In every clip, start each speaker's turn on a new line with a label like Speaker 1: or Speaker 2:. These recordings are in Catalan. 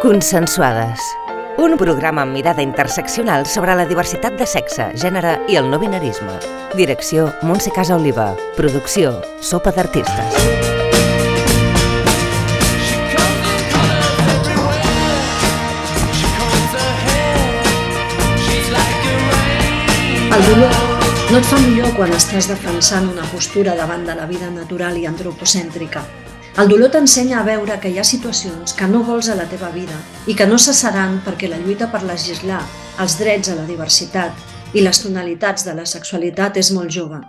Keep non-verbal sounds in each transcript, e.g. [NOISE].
Speaker 1: Consensuades. Un programa amb mirada interseccional sobre la diversitat de sexe, gènere i el no binarisme. Direcció Montse Casa Oliva. Producció Sopa d'Artistes.
Speaker 2: El dolor no et fa millor quan estàs defensant una postura davant de la vida natural i antropocèntrica. El dolor t'ensenya a veure que hi ha situacions que no vols a la teva vida i que no cessaran perquè la lluita per legislar els drets a la diversitat i les tonalitats de la sexualitat és molt jove.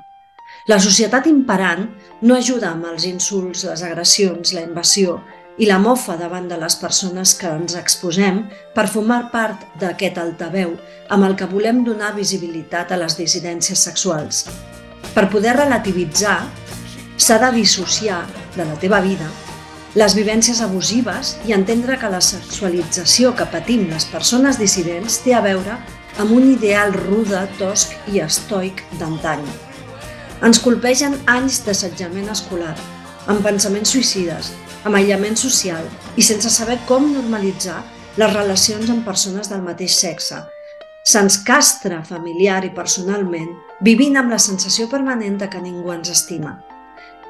Speaker 2: La societat imperant no ajuda amb els insults, les agressions, la invasió i la mofa davant de les persones que ens exposem per formar part d'aquest altaveu amb el que volem donar visibilitat a les dissidències sexuals. Per poder relativitzar, s'ha de dissociar de la teva vida les vivències abusives i entendre que la sexualització que patim les persones dissidents té a veure amb un ideal rude, tosc i estoic d'antany. Ens colpegen anys d'assetjament escolar, amb pensaments suïcides, amb aïllament social i sense saber com normalitzar les relacions amb persones del mateix sexe. Se'ns castra familiar i personalment, vivint amb la sensació permanent de que ningú ens estima.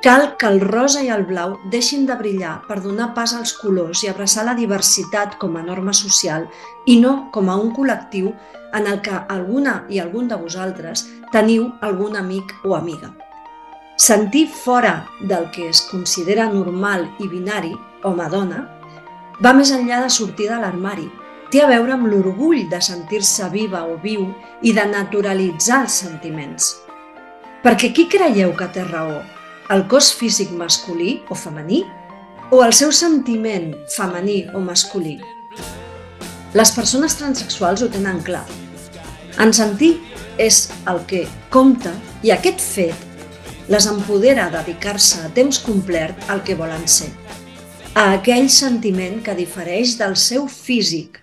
Speaker 2: Cal que el rosa i el blau deixin de brillar per donar pas als colors i abraçar la diversitat com a norma social i no com a un col·lectiu en el que alguna i algun de vosaltres teniu algun amic o amiga. Sentir fora del que es considera normal i binari, home-dona, va més enllà de sortir de l'armari. Té a veure amb l'orgull de sentir-se viva o viu i de naturalitzar els sentiments. Perquè qui creieu que té raó? El cos físic masculí o femení? O el seu sentiment femení o masculí? Les persones transexuals ho tenen clar. En sentir és el que compta i aquest fet les empodera a dedicar-se a temps complet al que volen ser, a aquell sentiment que difereix del seu físic.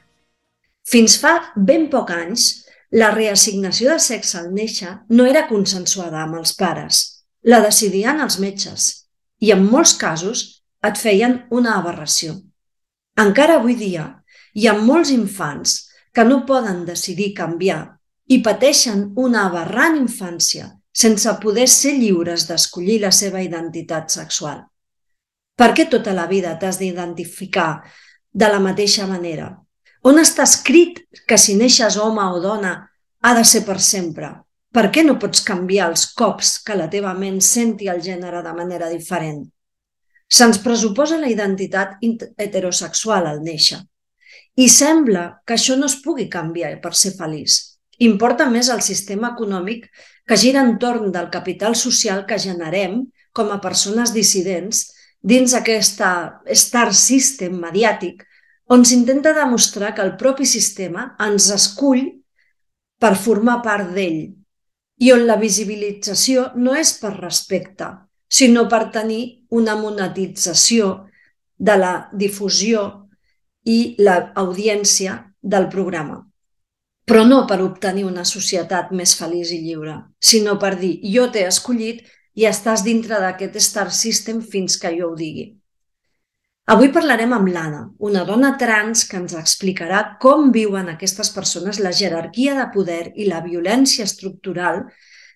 Speaker 2: Fins fa ben poc anys, la reassignació de sexe al néixer no era consensuada amb els pares, la decidien els metges i en molts casos et feien una aberració. Encara avui dia hi ha molts infants que no poden decidir canviar i pateixen una aberrant infància sense poder ser lliures d'escollir la seva identitat sexual. Per què tota la vida t'has d'identificar de la mateixa manera? On està escrit que si neixes home o dona ha de ser per sempre? Per què no pots canviar els cops que la teva ment senti el gènere de manera diferent? Se'ns pressuposa la identitat heterosexual al néixer. I sembla que això no es pugui canviar per ser feliç. Importa més el sistema econòmic que gira entorn del capital social que generem com a persones dissidents dins aquesta star system mediàtic on s'intenta demostrar que el propi sistema ens escull per formar part d'ell i on la visibilització no és per respecte, sinó per tenir una monetització de la difusió i l'audiència del programa. Però no per obtenir una societat més feliç i lliure, sinó per dir jo t'he escollit i estàs dintre d'aquest star system fins que jo ho digui. Avui parlarem amb l'Anna, una dona trans que ens explicarà com viuen aquestes persones la jerarquia de poder i la violència estructural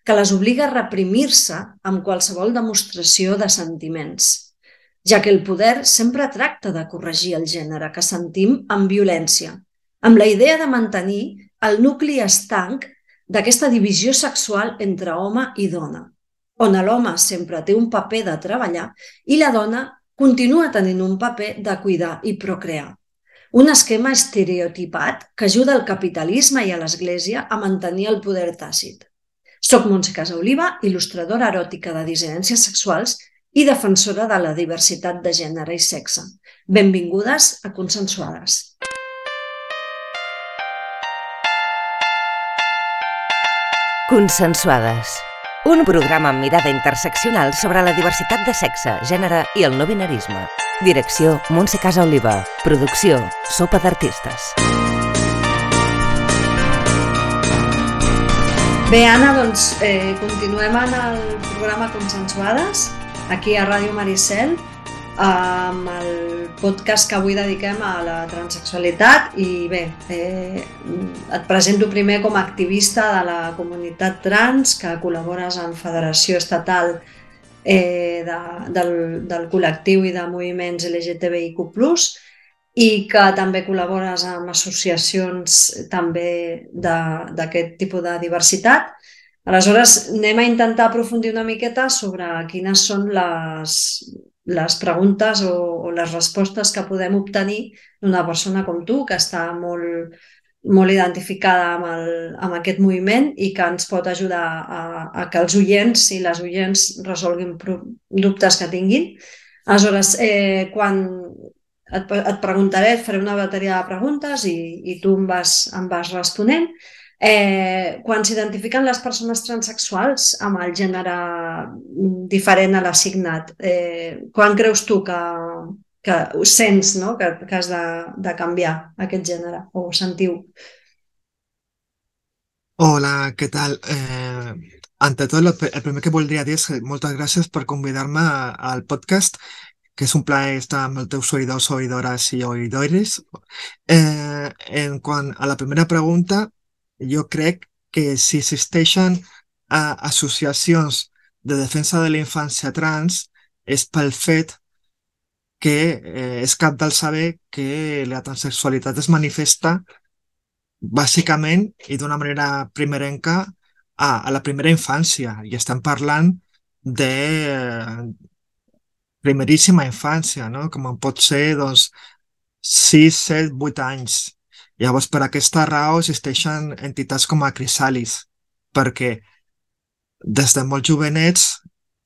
Speaker 2: que les obliga a reprimir-se amb qualsevol demostració de sentiments, ja que el poder sempre tracta de corregir el gènere que sentim amb violència, amb la idea de mantenir el nucli estanc d'aquesta divisió sexual entre home i dona, on l'home sempre té un paper de treballar i la dona continua tenint un paper de cuidar i procrear. Un esquema estereotipat que ajuda al capitalisme i a l'Església a mantenir el poder tàcit. Soc Montse Casaoliva, il·lustradora eròtica de dissidències sexuals i defensora de la diversitat de gènere i sexe. Benvingudes a Consensuades.
Speaker 1: Consensuades. Un programa amb mirada interseccional sobre la diversitat de sexe, gènere i el no binarisme. Direcció Montse Casa Oliva. Producció Sopa d'Artistes.
Speaker 2: Bé, Anna, doncs eh, continuem en el programa Consensuades, aquí a Ràdio Maricel, amb el podcast que avui dediquem a la transexualitat i bé, eh, et presento primer com a activista de la comunitat trans que col·labores en Federació Estatal eh, de, del, del col·lectiu i de moviments LGTBIQ+, i que també col·labores amb associacions també d'aquest tipus de diversitat. Aleshores, anem a intentar aprofundir una miqueta sobre quines són les, les preguntes o, o les respostes que podem obtenir d'una persona com tu, que està molt, molt identificada amb, el, amb aquest moviment i que ens pot ajudar a, a que els oients i les oients resolguin dubtes que tinguin. Aleshores, eh, quan et, et preguntaré, et faré una bateria de preguntes i, i tu em vas, em vas responent. Eh, quan s'identifiquen les persones transexuals amb el gènere diferent a l'assignat, eh, quan creus tu que, que ho sents no? que, que has de, de canviar aquest gènere o ho sentiu?
Speaker 3: Hola, què tal? Eh, ante tot, el primer que voldria dir és moltes gràcies per convidar-me al podcast que és un plaer estar amb els teus oïdors, oïdores i oïdores. Eh, en quant a la primera pregunta, jo crec que si existeixen uh, associacions de defensa de la infància trans és pel fet que eh, és cap del saber que la transexualitat es manifesta bàsicament i d'una manera primerenca a, a la primera infància i estem parlant de eh, primeríssima infància, no? com pot ser doncs, 6, 7, 8 anys. Llavors, per aquesta raó existeixen entitats com a Crisalis, perquè des de molt jovenets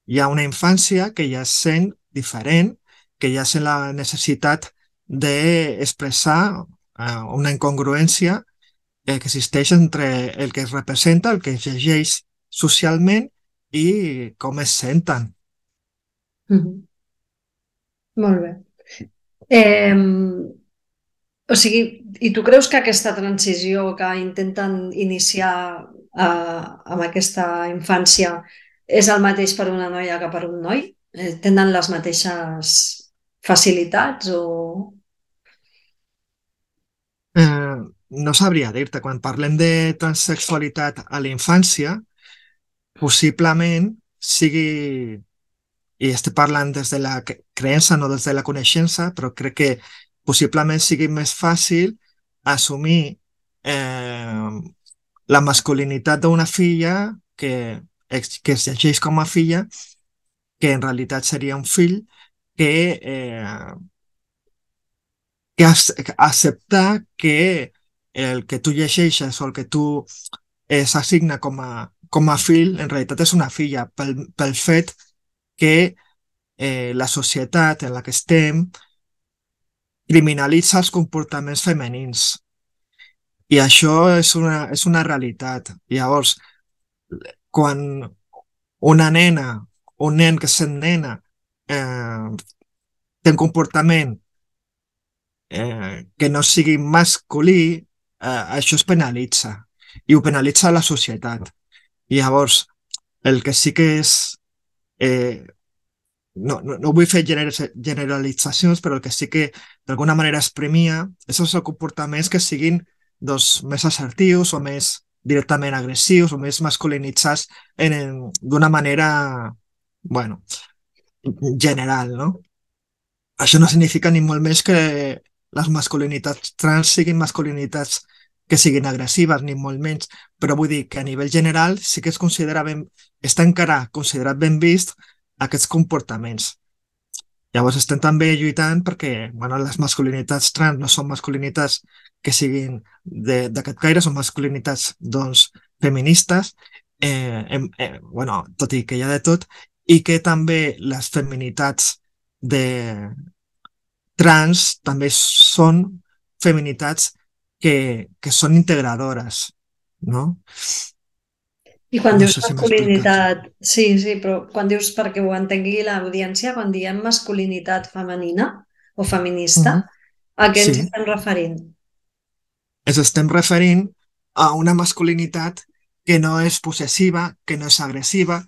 Speaker 3: hi ha una infància que ja sent diferent, que ja sent la necessitat d'expressar eh, una incongruència eh, que existeix entre el que es representa, el que es llegeix socialment i com es senten.
Speaker 2: Mm -hmm. Molt bé. Eh, o sigui, i tu creus que aquesta transició que intenten iniciar eh, amb aquesta infància és el mateix per una noia que per un noi? Eh, tenen les mateixes facilitats o...?
Speaker 3: Eh, no sabria dir-te. Quan parlem de transsexualitat a la infància, possiblement sigui i estic parlant des de la creença, no des de la coneixença, però crec que possiblement sigui més fàcil assumir eh, la masculinitat d'una filla que, que es llegeix com a filla, que en realitat seria un fill, que, eh, que acceptar que el que tu llegeixes o el que tu eh, s'assigna com, a, com a fill en realitat és una filla pel, pel fet que eh, la societat en la que estem criminalitza els comportaments femenins. I això és una, és una realitat. Llavors, quan una nena, un nen que sent nena, eh, té un comportament eh, que no sigui masculí, eh, això es penalitza. I ho penalitza la societat. Llavors, el que sí que és eh, no, no, no vull fer generalitzacions, però el que sí que d'alguna manera es premia és els comportaments que siguin doncs, més assertius o més directament agressius o més masculinitzats d'una manera, bueno, general, no? Això no significa ni molt més que les masculinitats trans siguin masculinitats que siguin agressives, ni molt menys, però vull dir que a nivell general sí que es considera ben, està encara considerat ben vist aquests comportaments. Llavors estem també lluitant perquè bueno, les masculinitats trans no són masculinitats que siguin d'aquest caire, són masculinitats doncs, feministes, eh, eh, bueno, tot i que hi ha de tot, i que també les feminitats de trans també són feminitats que, que són integradores, no?
Speaker 2: I quan no dius masculinitat... Sí, sí, però quan dius, perquè ho entengui l'audiència, quan diem masculinitat femenina o feminista, mm -hmm. a què ens sí. estem referint?
Speaker 3: Ens estem referint a una masculinitat que no és possessiva, que no és agressiva,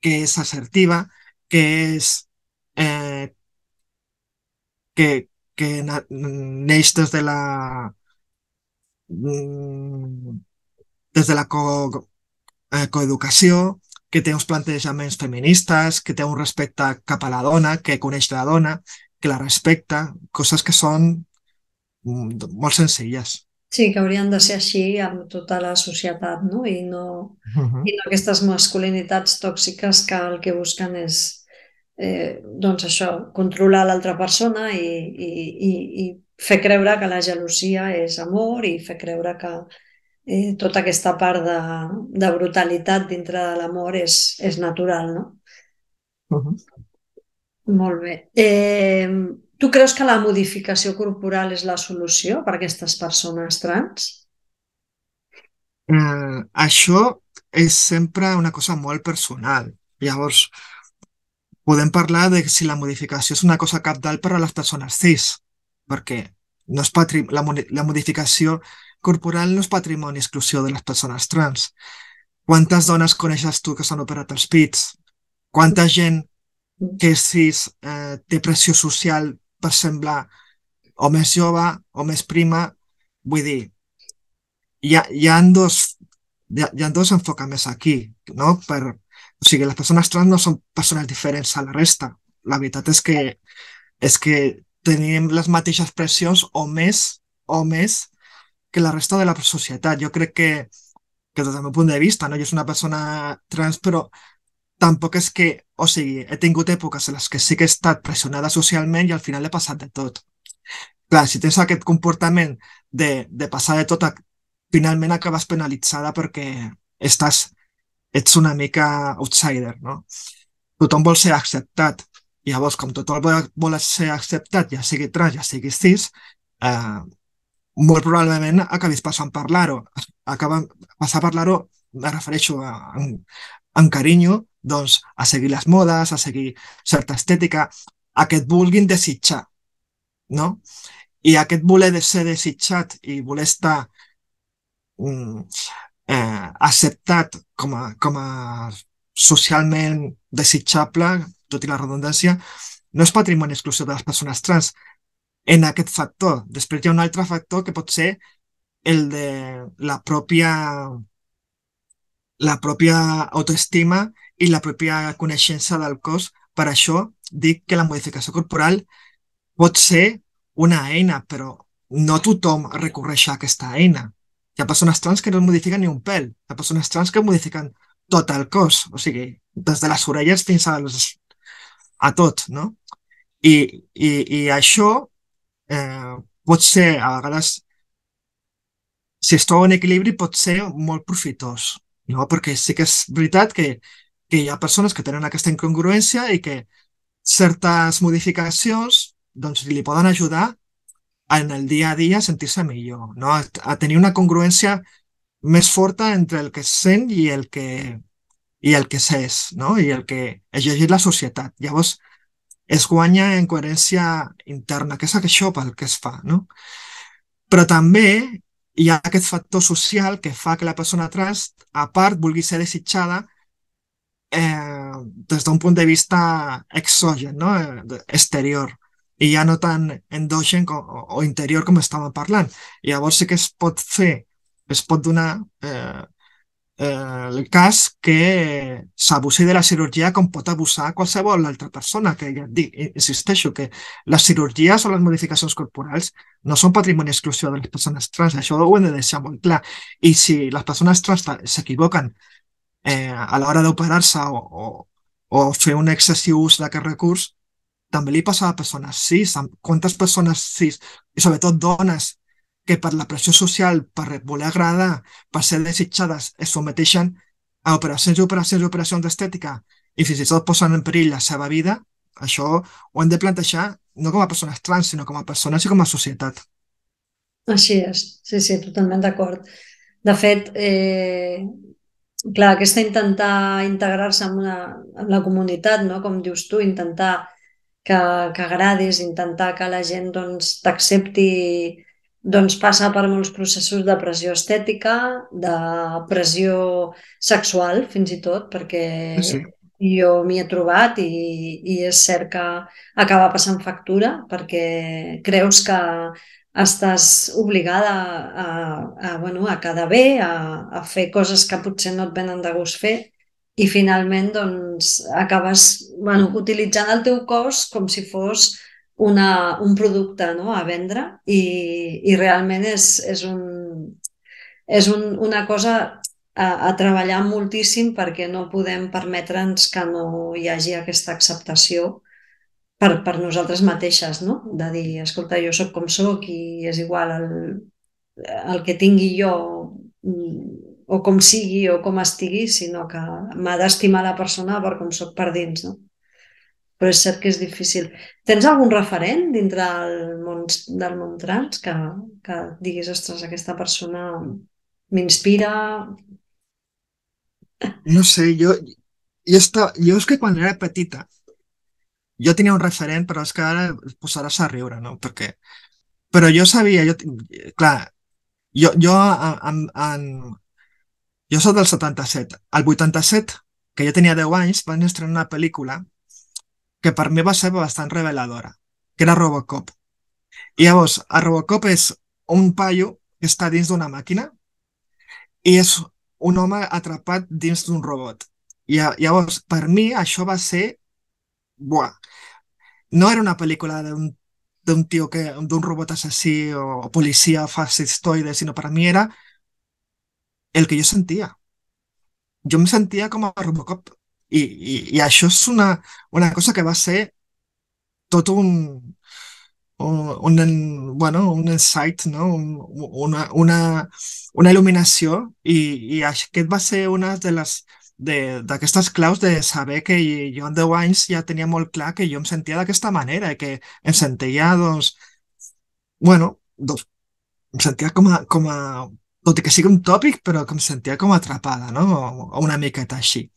Speaker 3: que és assertiva, que és eh, que, que neix des de la mm, des de la co, eh, coeducació, que té uns plantejaments feministes, que té un respecte cap a la dona, que coneix la dona, que la respecta, coses que són mm, molt senzilles.
Speaker 2: Sí, que haurien de ser així amb tota la societat, no? I no, uh -huh. i no aquestes masculinitats tòxiques que el que busquen és eh, doncs això, controlar l'altra persona i, i, i, i fer creure que la gelosia és amor i fer creure que, eh, tota aquesta part de, de brutalitat dintre de l'amor és, és natural, no? Uh -huh. Molt bé. Eh, tu creus que la modificació corporal és la solució per a aquestes persones trans?
Speaker 3: Eh, això és sempre una cosa molt personal. Llavors, podem parlar de si la modificació és una cosa capdalt per a les persones cis, perquè no és patri la, la modificació corporal no és patrimoni exclusiu de les persones trans. Quantes dones coneixes tu que s'han operat els pits? Quanta gent que cis eh, té pressió social per semblar o més jove o més prima? Vull dir, hi ha, hi ha dos, hi ha, hi ha dos enfocaments aquí, no? Per, o sigui, les persones trans no són persones diferents a la resta. La veritat és que, és que tenim les mateixes pressions o més o més que la resta de la societat. Jo crec que, que des del meu punt de vista, no? jo soc una persona trans, però tampoc és que, o sigui, he tingut èpoques en les que sí que he estat pressionada socialment i al final he passat de tot. Clar, si tens aquest comportament de, de passar de tot, finalment acabes penalitzada perquè estàs, ets una mica outsider, no? Tothom vol ser acceptat. Llavors, com tothom vol, vol ser acceptat, ja sigui trans, ja sigui cis, eh, molt probablement acabis passant a parlar-ho. Acaba, passar a parlar-ho, me refereixo a, en, en carinyo, doncs, a seguir les modes, a seguir certa estètica, a que et vulguin desitjar, no? I aquest voler de ser desitjat i voler estar mm, eh, acceptat com a, com a socialment desitjable, tot i la redundància, no és patrimoni exclusiu de les persones trans, en aquest factor. Després hi ha un altre factor que pot ser el de la pròpia la pròpia autoestima i la pròpia coneixença del cos. Per això dic que la modificació corporal pot ser una eina, però no tothom recorreix a aquesta eina. Hi ha persones trans que no modifiquen ni un pèl. Hi ha persones trans que modifiquen tot el cos, o sigui, des de les orelles fins als, a tot, no? I, i, i això eh, pot ser, a vegades, si es troba en equilibri, pot ser molt profitós, no? perquè sí que és veritat que, que hi ha persones que tenen aquesta incongruència i que certes modificacions doncs, li poden ajudar en el dia a dia a sentir-se millor, no? a, a tenir una congruència més forta entre el que sent i el que, i el que s'és, no? i el que és llegir la societat. Llavors, es guanya en coherència interna, que és això pel que es fa. No? Però també hi ha aquest factor social que fa que la persona trans, a part, vulgui ser desitjada eh, des d'un punt de vista exogen, no? exterior, i ja no tan endogen o, o interior com estàvem parlant. Llavors sí que es pot fer, es pot donar eh, eh, el cas que s'abusi de la cirurgia com pot abusar qualsevol altra persona, que ja dic, insisteixo, que les cirurgies o les modificacions corporals no són patrimoni exclusiu de les persones trans, això ho hem de deixar molt clar. I si les persones trans s'equivoquen eh, a l'hora d'operar-se o, o, o fer un excessiu ús d'aquest recurs, també li passa a persones cis. Quantes persones cis, i sobretot dones, que per la pressió social, per voler agradar, per ser desitjades, es someteixen a operacions i operacions i operacions d'estètica i fins i tot posen en perill la seva vida, això ho hem de plantejar no com a persones trans, sinó com a persones i com a societat.
Speaker 2: Així és, sí, sí, totalment d'acord. De fet, eh, clar, aquesta intentar integrar-se en, una, en la comunitat, no? com dius tu, intentar que, que agradis, intentar que la gent doncs, t'accepti doncs passa per molts processos de pressió estètica, de pressió sexual, fins i tot, perquè sí. jo m'hi he trobat i, i és cert que acaba passant factura perquè creus que estàs obligada a, a, bueno, a quedar bé, a, a fer coses que potser no et venen de gust fer i finalment doncs, acabes bueno, utilitzant el teu cos com si fos una, un producte no? a vendre i, i realment és, és, un, és un, una cosa a, a treballar moltíssim perquè no podem permetre'ns que no hi hagi aquesta acceptació per, per nosaltres mateixes, no? De dir, escolta, jo sóc com sóc i és igual el, el que tingui jo o com sigui o com estigui, sinó que m'ha d'estimar la persona per com sóc per dins, no? Però és cert que és difícil. Tens algun referent dintre del món, del món trans que, que diguis, ostres, aquesta persona m'inspira,
Speaker 3: no sé, jo, jo, estava, jo és que quan era petita jo tenia un referent, però és que ara posaràs a riure, no? Perquè... Però jo sabia, jo, clar, jo, jo, en, en, jo soc del 77. Al 87, que jo tenia 10 anys, van estrenar una pel·lícula que per mi va ser bastant reveladora, que era Robocop. I llavors, a Robocop és un paio que està dins d'una màquina i és un home atrapat dins d'un robot. I llavors, per mi, això va ser... Buah. No era una pel·lícula d'un d'un tio que d'un robot assassí o policia fascistoide, sinó per mi era el que jo sentia. Jo em sentia com a Robocop. I, i, i això és una, una cosa que va ser tot un, un, un, bueno, un insight, no? Un, una, una, una il·luminació i, i aquest va ser una de les d'aquestes claus de saber que jo en 10 anys ja tenia molt clar que jo em sentia d'aquesta manera i que em sentia, doncs, bueno, doncs, em sentia com a, com a, tot i que sigui un tòpic, però que em sentia com atrapada, no? O una miqueta així.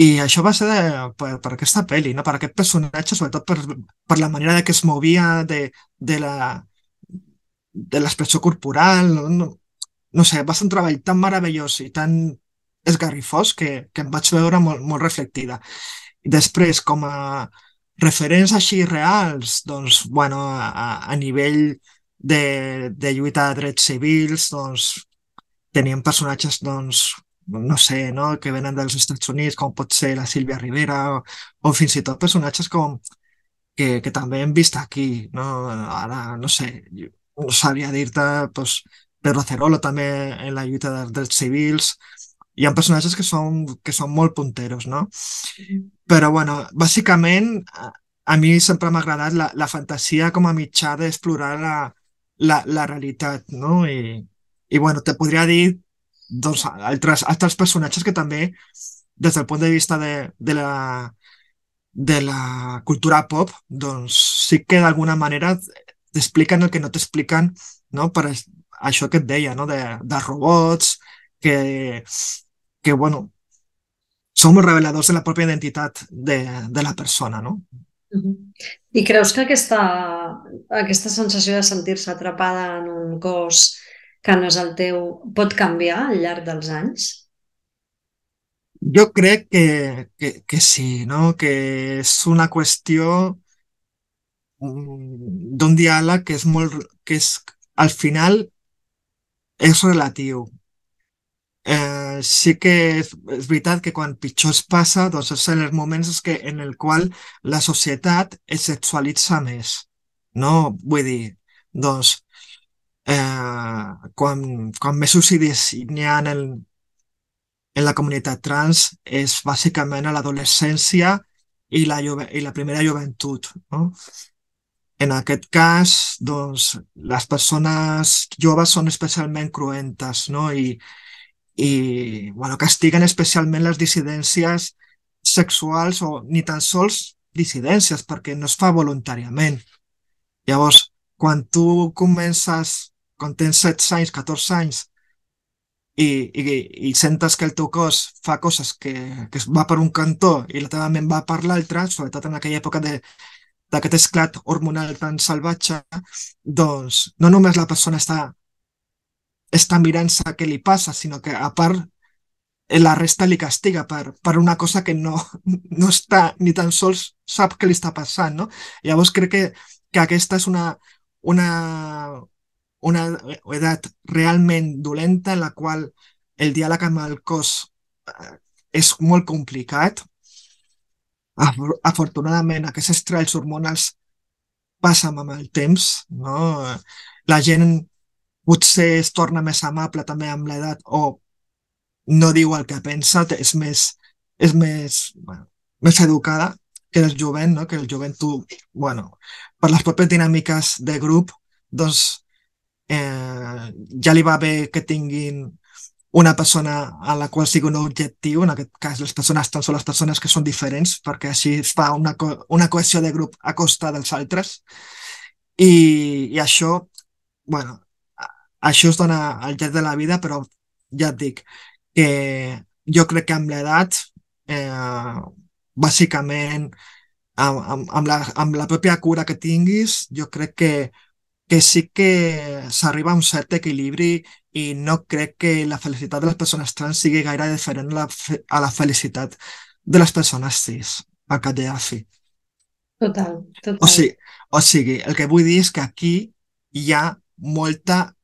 Speaker 3: I això va ser de, per, per aquesta pel·li, no? per aquest personatge, sobretot per, per la manera de que es movia, de, de la de l'expressió corporal, no, no, no sé, va ser un treball tan meravellós i tan esgarrifós que, que em vaig veure molt, molt reflectida. I després, com a referents així reals, doncs, bueno, a, a nivell de, de lluita de drets civils, doncs, teníem personatges doncs, no sé, no? que venen dels Estats Units, com pot ser la Sílvia Rivera, o, o fins i tot personatges com que, que també hem vist aquí, no? Ara, no sé, no sabria dir-te, pues, Pedro Cerolo també en la lluita dels drets civils, hi ha personatges que són, que són molt punteros, no? Però, bueno, bàsicament, a mi sempre m'ha agradat la, la fantasia com a mitjà d'explorar la, la, la realitat, no? I, i bueno, te podria dir doncs, altres, altres personatges que també, des del punt de vista de, de, la, de la cultura pop, doncs sí que d'alguna manera t'expliquen el que no t'expliquen no? per això que et deia, no? de, de robots, que, que bueno, són molt reveladors de la pròpia identitat de, de la persona, no?
Speaker 2: I creus que aquesta, aquesta sensació de sentir-se atrapada en un cos que no és el teu, pot canviar al llarg dels anys?
Speaker 3: Jo crec que, que, que sí, no? que és una qüestió mm, d'un diàleg que és molt, que és, al final és relatiu. Eh, sí que és, és veritat que quan pitjor es passa doncs és en els moments que, en el qual la societat es sexualitza més. No? Vull dir, doncs, eh, quan, quan més suïcidis n'hi ha en, el, en la comunitat trans és bàsicament a l'adolescència i, la i la primera joventut. No? En aquest cas, doncs, les persones joves són especialment cruentes no? I, i bueno, castiguen especialment les dissidències sexuals o ni tan sols dissidències perquè no es fa voluntàriament. Llavors, quan tu comences quan tens 16 anys, 14 anys, i, i, i sentes que el teu cos fa coses que, que va per un cantó i la teva ment va per l'altre, sobretot en aquella època d'aquest esclat hormonal tan salvatge, doncs no només la persona està, està mirant-se què li passa, sinó que a part la resta li castiga per, per una cosa que no, [LAUGHS] no està ni tan sols sap què li està passant, no? Llavors crec que, que aquesta és una, una, una edat realment dolenta en la qual el diàleg amb el cos eh, és molt complicat. Afortunadament, aquests estrells hormonals passen amb el temps, no? La gent potser es torna més amable també amb l'edat o no diu el que pensa, és més, és més, bueno, més educada que el jovent, no? que el jovent tu, bueno, per les pròpies dinàmiques de grup, doncs eh, ja li va bé que tinguin una persona a la qual sigui un objectiu, en aquest cas les persones tan sols les persones que són diferents, perquè així es fa una, co una cohesió de grup a costa dels altres. I, i això, bueno, això es dona al llarg de la vida, però ja et dic que jo crec que amb l'edat, eh, bàsicament, amb, amb, amb, la, amb la pròpia cura que tinguis, jo crec que que sí que s'arriba a un cert equilibri i no crec que la felicitat de les persones trans sigui gaire diferent a la, a la felicitat de les persones cis, al cap de fi.
Speaker 2: Total, total.
Speaker 3: O sigui, o sigui, el que vull dir és que aquí hi ha molta,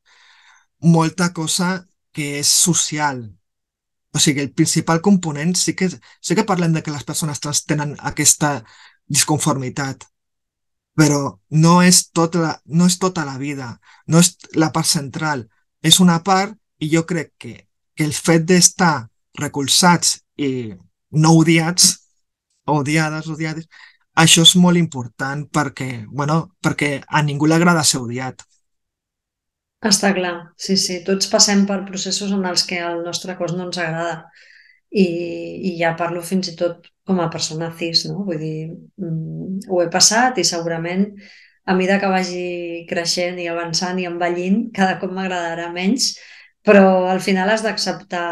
Speaker 3: molta cosa que és social. O sigui, el principal component sí que, sí que parlem de que les persones trans tenen aquesta disconformitat, però no és, tota la, no és tota la vida, no és la part central, és una part i jo crec que, que el fet d'estar recolzats i no odiats, odiades, odiades, això és molt important perquè, bueno, perquè a ningú li agrada ser odiat.
Speaker 2: Està clar, sí, sí. Tots passem per processos en els que el nostre cos no ens agrada i, i ja parlo fins i tot com a persona cis, no? Vull dir, mm, ho he passat i segurament a mesura que vagi creixent i avançant i envellint, cada cop m'agradarà menys, però al final has d'acceptar,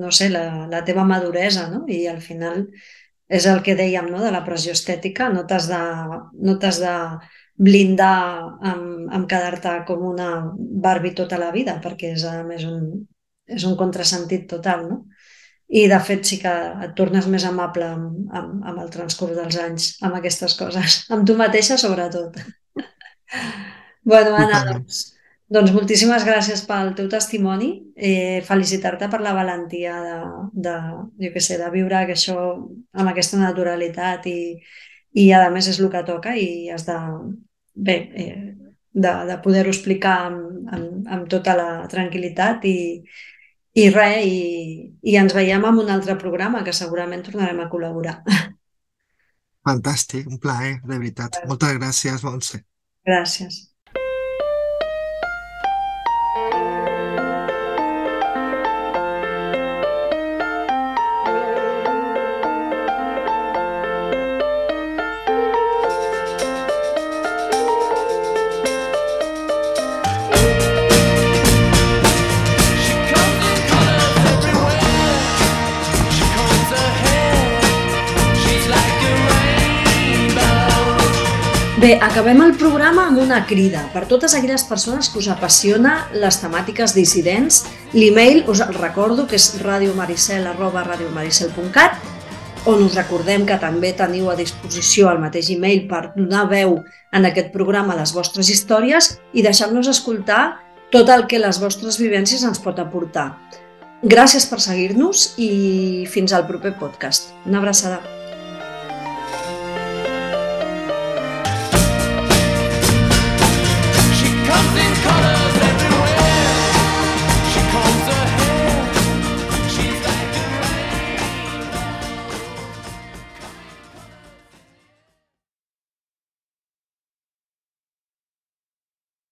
Speaker 2: no sé, la, la teva maduresa, no? I al final és el que dèiem, no?, de la pressió estètica, no t'has de, no de blindar amb, amb quedar-te com una Barbie tota la vida, perquè és, a més, un, és un contrasentit total, no? I, de fet, sí que et tornes més amable amb, amb, amb el transcurs dels anys, amb aquestes coses. [LAUGHS] Amb tu mateixa, sobretot. [LAUGHS] bueno, Anna, doncs, doncs moltíssimes gràcies pel teu testimoni. Eh, Felicitar-te per la valentia de, de, jo què sé, de viure això amb aquesta naturalitat i, i a més és el que toca i has de, bé, eh, de, de poder-ho explicar amb, amb, amb tota la tranquil·litat i, i res, i, i ens veiem en un altre programa que segurament tornarem a col·laborar.
Speaker 3: Fantàstic, un plaer, de veritat. Moltes gràcies, Montse.
Speaker 2: Gràcies. Bé, acabem el programa amb una crida. Per totes aquelles persones que us apassiona les temàtiques dissidents, l'email us el recordo que és radiomaricel.cat on us recordem que també teniu a disposició el mateix email per donar veu en aquest programa a les vostres històries i deixar-nos escoltar tot el que les vostres vivències ens pot aportar. Gràcies per seguir-nos i fins al proper podcast. Una abraçada.